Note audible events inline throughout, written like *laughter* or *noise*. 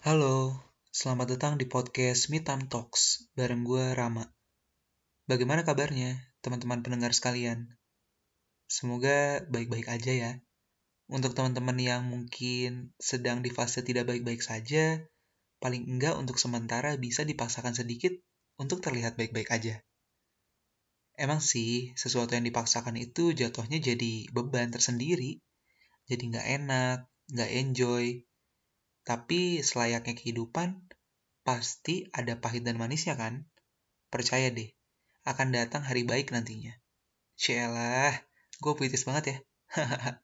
Halo, selamat datang di podcast Mitam Talks bareng gue Rama. Bagaimana kabarnya teman-teman pendengar sekalian? Semoga baik-baik aja ya. Untuk teman-teman yang mungkin sedang di fase tidak baik-baik saja, paling enggak untuk sementara bisa dipaksakan sedikit untuk terlihat baik-baik aja. Emang sih, sesuatu yang dipaksakan itu jatuhnya jadi beban tersendiri. Jadi nggak enak, nggak enjoy, tapi selayaknya kehidupan, pasti ada pahit dan manisnya kan? Percaya deh, akan datang hari baik nantinya. Cielah, gue puitis banget ya. *laughs*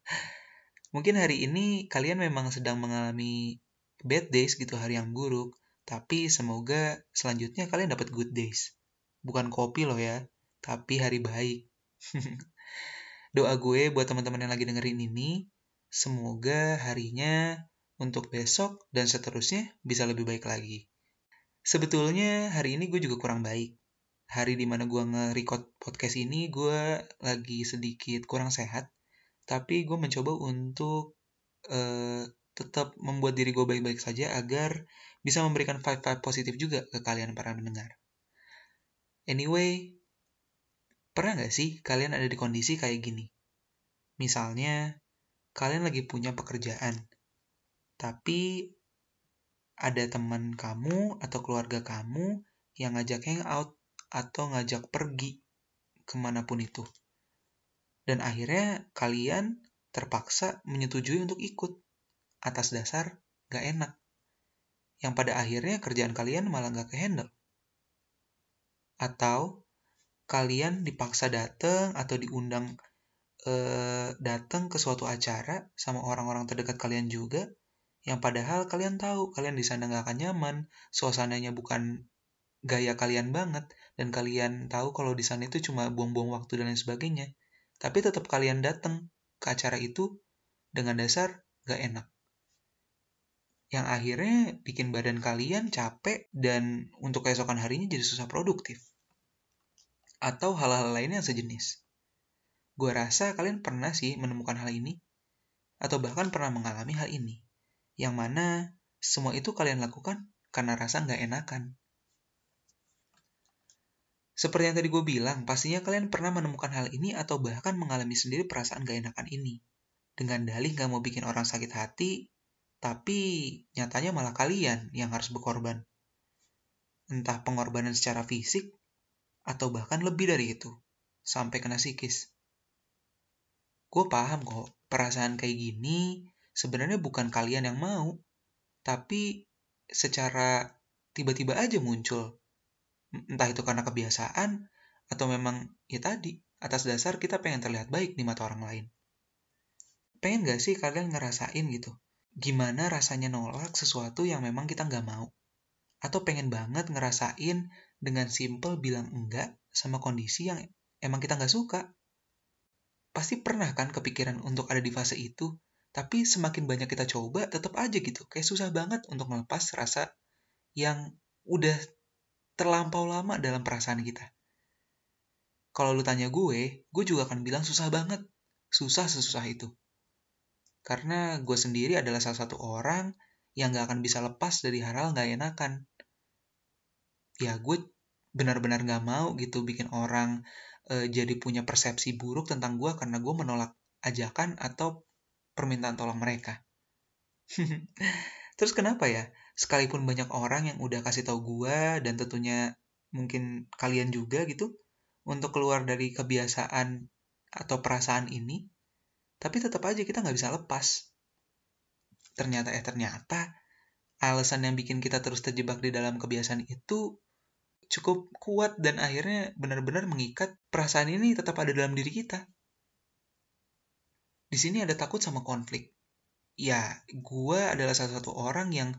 Mungkin hari ini kalian memang sedang mengalami bad days gitu, hari yang buruk. Tapi semoga selanjutnya kalian dapat good days. Bukan kopi loh ya, tapi hari baik. *laughs* Doa gue buat teman-teman yang lagi dengerin ini, semoga harinya untuk besok dan seterusnya bisa lebih baik lagi. Sebetulnya hari ini gue juga kurang baik. Hari di mana gue nge-record podcast ini gue lagi sedikit kurang sehat. Tapi gue mencoba untuk uh, tetap membuat diri gue baik-baik saja agar bisa memberikan vibe-vibe positif juga ke kalian para pendengar. Anyway, pernah nggak sih kalian ada di kondisi kayak gini? Misalnya, kalian lagi punya pekerjaan, tapi ada teman kamu atau keluarga kamu yang ngajak hangout atau ngajak pergi ke mana pun itu. Dan akhirnya kalian terpaksa menyetujui untuk ikut atas dasar gak enak. Yang pada akhirnya kerjaan kalian malah gak kehandle. Atau kalian dipaksa datang atau diundang eh, datang ke suatu acara sama orang-orang terdekat kalian juga yang padahal kalian tahu kalian di sana nggak akan nyaman, suasananya bukan gaya kalian banget, dan kalian tahu kalau di sana itu cuma buang-buang waktu dan lain sebagainya. Tapi tetap kalian datang ke acara itu dengan dasar gak enak. Yang akhirnya bikin badan kalian capek dan untuk keesokan harinya jadi susah produktif. Atau hal-hal lainnya yang sejenis. Gue rasa kalian pernah sih menemukan hal ini, atau bahkan pernah mengalami hal ini yang mana semua itu kalian lakukan karena rasa nggak enakan. Seperti yang tadi gue bilang, pastinya kalian pernah menemukan hal ini atau bahkan mengalami sendiri perasaan gak enakan ini. Dengan dalih gak mau bikin orang sakit hati, tapi nyatanya malah kalian yang harus berkorban. Entah pengorbanan secara fisik, atau bahkan lebih dari itu, sampai kena psikis. Gue paham kok, perasaan kayak gini sebenarnya bukan kalian yang mau, tapi secara tiba-tiba aja muncul. Entah itu karena kebiasaan, atau memang ya tadi, atas dasar kita pengen terlihat baik di mata orang lain. Pengen gak sih kalian ngerasain gitu? Gimana rasanya nolak sesuatu yang memang kita nggak mau? Atau pengen banget ngerasain dengan simple bilang enggak sama kondisi yang emang kita nggak suka? Pasti pernah kan kepikiran untuk ada di fase itu, tapi semakin banyak kita coba, tetap aja gitu. Kayak susah banget untuk melepas rasa yang udah terlampau lama dalam perasaan kita. Kalau lu tanya gue, gue juga akan bilang susah banget. Susah sesusah itu. Karena gue sendiri adalah salah satu orang yang gak akan bisa lepas dari hal-hal gak enakan. Ya gue benar-benar gak mau gitu bikin orang e, jadi punya persepsi buruk tentang gue karena gue menolak ajakan atau permintaan tolong mereka. *laughs* Terus kenapa ya? Sekalipun banyak orang yang udah kasih tahu gua dan tentunya mungkin kalian juga gitu untuk keluar dari kebiasaan atau perasaan ini, tapi tetap aja kita nggak bisa lepas. Ternyata eh ternyata alasan yang bikin kita terus terjebak di dalam kebiasaan itu cukup kuat dan akhirnya benar-benar mengikat perasaan ini tetap ada dalam diri kita. Di sini ada takut sama konflik. Ya, gue adalah salah satu orang yang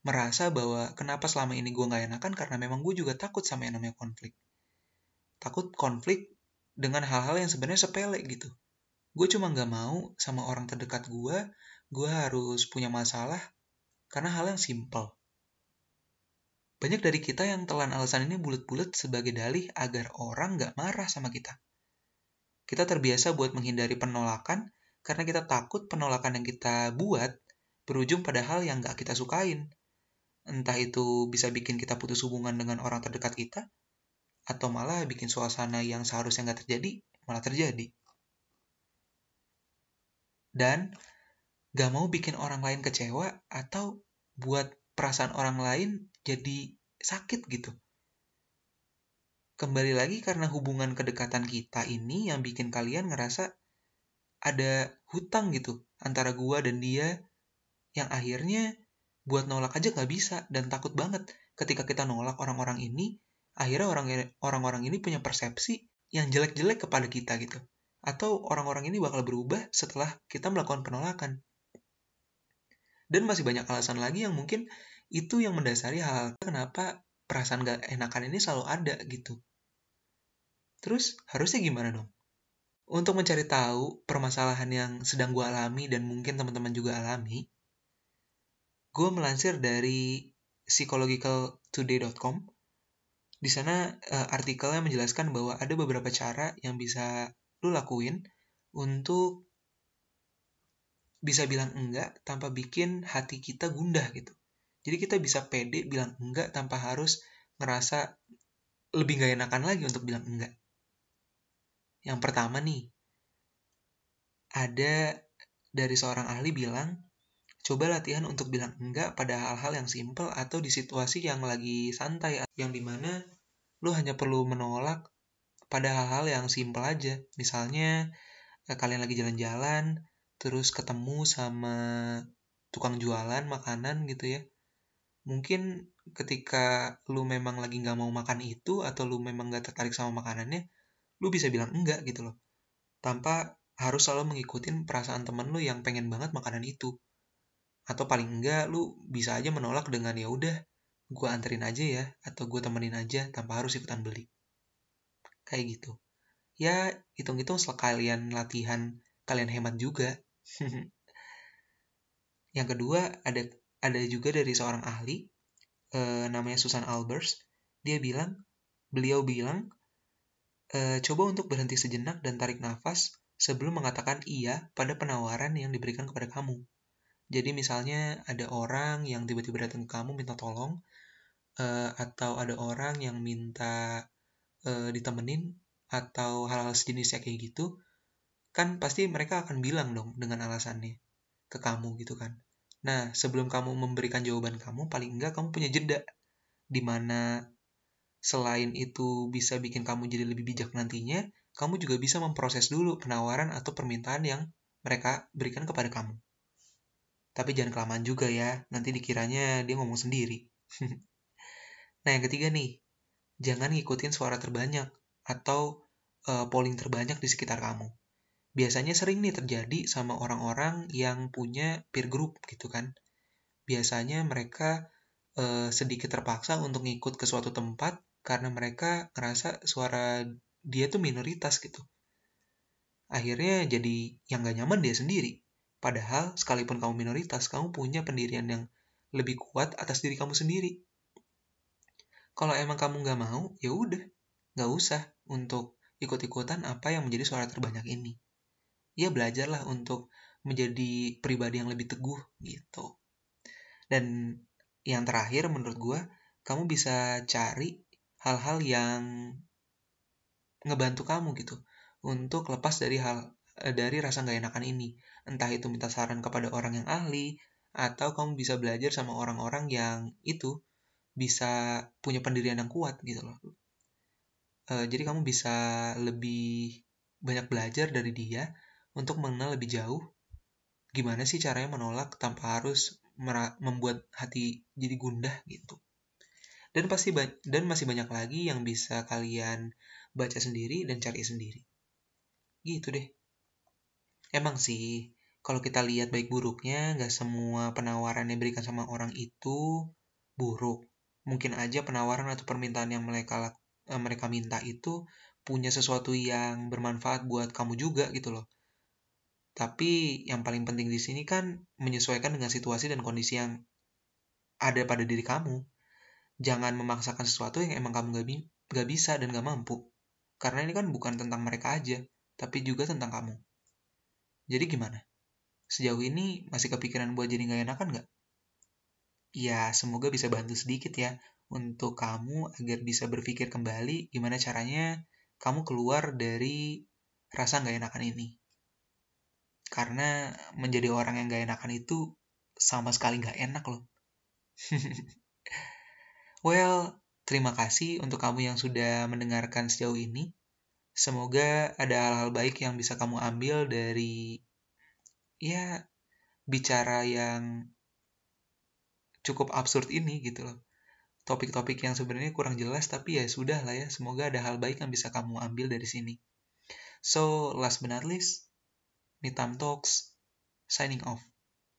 merasa bahwa kenapa selama ini gue gak enakan karena memang gue juga takut sama yang namanya konflik. Takut konflik dengan hal-hal yang sebenarnya sepele gitu. Gue cuma gak mau sama orang terdekat gue, gue harus punya masalah karena hal yang simple. Banyak dari kita yang telan alasan ini bulat-bulat sebagai dalih agar orang gak marah sama kita. Kita terbiasa buat menghindari penolakan karena kita takut penolakan yang kita buat berujung pada hal yang gak kita sukain. Entah itu bisa bikin kita putus hubungan dengan orang terdekat kita, atau malah bikin suasana yang seharusnya nggak terjadi, malah terjadi. Dan gak mau bikin orang lain kecewa atau buat perasaan orang lain jadi sakit gitu. Kembali lagi karena hubungan kedekatan kita ini yang bikin kalian ngerasa ada hutang gitu antara gua dan dia yang akhirnya buat nolak aja nggak bisa dan takut banget. Ketika kita nolak orang-orang ini akhirnya orang orang-orang ini punya persepsi yang jelek-jelek kepada kita gitu. Atau orang-orang ini bakal berubah setelah kita melakukan penolakan. Dan masih banyak alasan lagi yang mungkin itu yang mendasari hal, -hal kenapa perasaan gak enakan ini selalu ada gitu. Terus harusnya gimana dong untuk mencari tahu permasalahan yang sedang gue alami dan mungkin teman-teman juga alami, gue melansir dari psychologicaltoday.com. Di sana uh, artikelnya menjelaskan bahwa ada beberapa cara yang bisa lu lakuin untuk bisa bilang enggak tanpa bikin hati kita gundah gitu. Jadi kita bisa pede bilang enggak tanpa harus ngerasa lebih gak enakan lagi untuk bilang enggak. Yang pertama nih, ada dari seorang ahli bilang, coba latihan untuk bilang enggak pada hal-hal yang simple atau di situasi yang lagi santai, yang di mana lu hanya perlu menolak pada hal-hal yang simple aja. Misalnya, eh, kalian lagi jalan-jalan, terus ketemu sama tukang jualan makanan gitu ya. Mungkin ketika lu memang lagi nggak mau makan itu, atau lu memang nggak tertarik sama makanannya, lu bisa bilang enggak gitu loh. Tanpa harus selalu mengikuti perasaan temen lu yang pengen banget makanan itu. Atau paling enggak lu bisa aja menolak dengan ya udah gue anterin aja ya atau gue temenin aja tanpa harus ikutan beli. Kayak gitu. Ya hitung-hitung sekalian latihan kalian hemat juga. *laughs* yang kedua ada ada juga dari seorang ahli e, namanya Susan Albers. Dia bilang beliau bilang e, coba untuk berhenti sejenak dan tarik nafas sebelum mengatakan iya pada penawaran yang diberikan kepada kamu. Jadi misalnya ada orang yang tiba-tiba datang ke kamu minta tolong, uh, atau ada orang yang minta uh, ditemenin, atau hal-hal sejenisnya kayak gitu, kan pasti mereka akan bilang dong dengan alasannya ke kamu gitu kan. Nah, sebelum kamu memberikan jawaban kamu, paling enggak kamu punya jeda, di mana selain itu bisa bikin kamu jadi lebih bijak nantinya, kamu juga bisa memproses dulu penawaran atau permintaan yang mereka berikan kepada kamu. Tapi jangan kelamaan juga ya, nanti dikiranya dia ngomong sendiri. *laughs* nah yang ketiga nih, jangan ngikutin suara terbanyak atau uh, polling terbanyak di sekitar kamu. Biasanya sering nih terjadi sama orang-orang yang punya peer group gitu kan. Biasanya mereka uh, sedikit terpaksa untuk ngikut ke suatu tempat karena mereka ngerasa suara dia tuh minoritas gitu. Akhirnya jadi yang gak nyaman dia sendiri. Padahal sekalipun kamu minoritas, kamu punya pendirian yang lebih kuat atas diri kamu sendiri. Kalau emang kamu gak mau, ya udah, gak usah untuk ikut-ikutan apa yang menjadi suara terbanyak ini. Ya belajarlah untuk menjadi pribadi yang lebih teguh gitu. Dan yang terakhir menurut gue, kamu bisa cari hal-hal yang ngebantu kamu gitu untuk lepas dari hal eh, dari rasa nggak enakan ini. Entah itu minta saran kepada orang yang ahli atau kamu bisa belajar sama orang-orang yang itu bisa punya pendirian yang kuat gitu loh. E, jadi kamu bisa lebih banyak belajar dari dia untuk mengenal lebih jauh gimana sih caranya menolak tanpa harus membuat hati jadi gundah gitu dan pasti dan masih banyak lagi yang bisa kalian baca sendiri dan cari sendiri. Gitu deh. Emang sih kalau kita lihat baik buruknya nggak semua penawaran yang diberikan sama orang itu buruk. Mungkin aja penawaran atau permintaan yang mereka eh, mereka minta itu punya sesuatu yang bermanfaat buat kamu juga gitu loh. Tapi yang paling penting di sini kan menyesuaikan dengan situasi dan kondisi yang ada pada diri kamu jangan memaksakan sesuatu yang emang kamu gak, gak bisa dan gak mampu. Karena ini kan bukan tentang mereka aja, tapi juga tentang kamu. Jadi gimana? Sejauh ini masih kepikiran buat jadi gak enakan gak? ya semoga bisa bantu sedikit ya untuk kamu agar bisa berpikir kembali gimana caranya kamu keluar dari rasa nggak enakan ini. Karena menjadi orang yang nggak enakan itu sama sekali nggak enak loh. *laughs* well, terima kasih untuk kamu yang sudah mendengarkan sejauh ini. Semoga ada hal-hal baik yang bisa kamu ambil dari ya bicara yang cukup absurd ini gitu loh. Topik-topik yang sebenarnya kurang jelas tapi ya sudah lah ya, semoga ada hal baik yang bisa kamu ambil dari sini. So, last but not least, Mitam Talks signing off.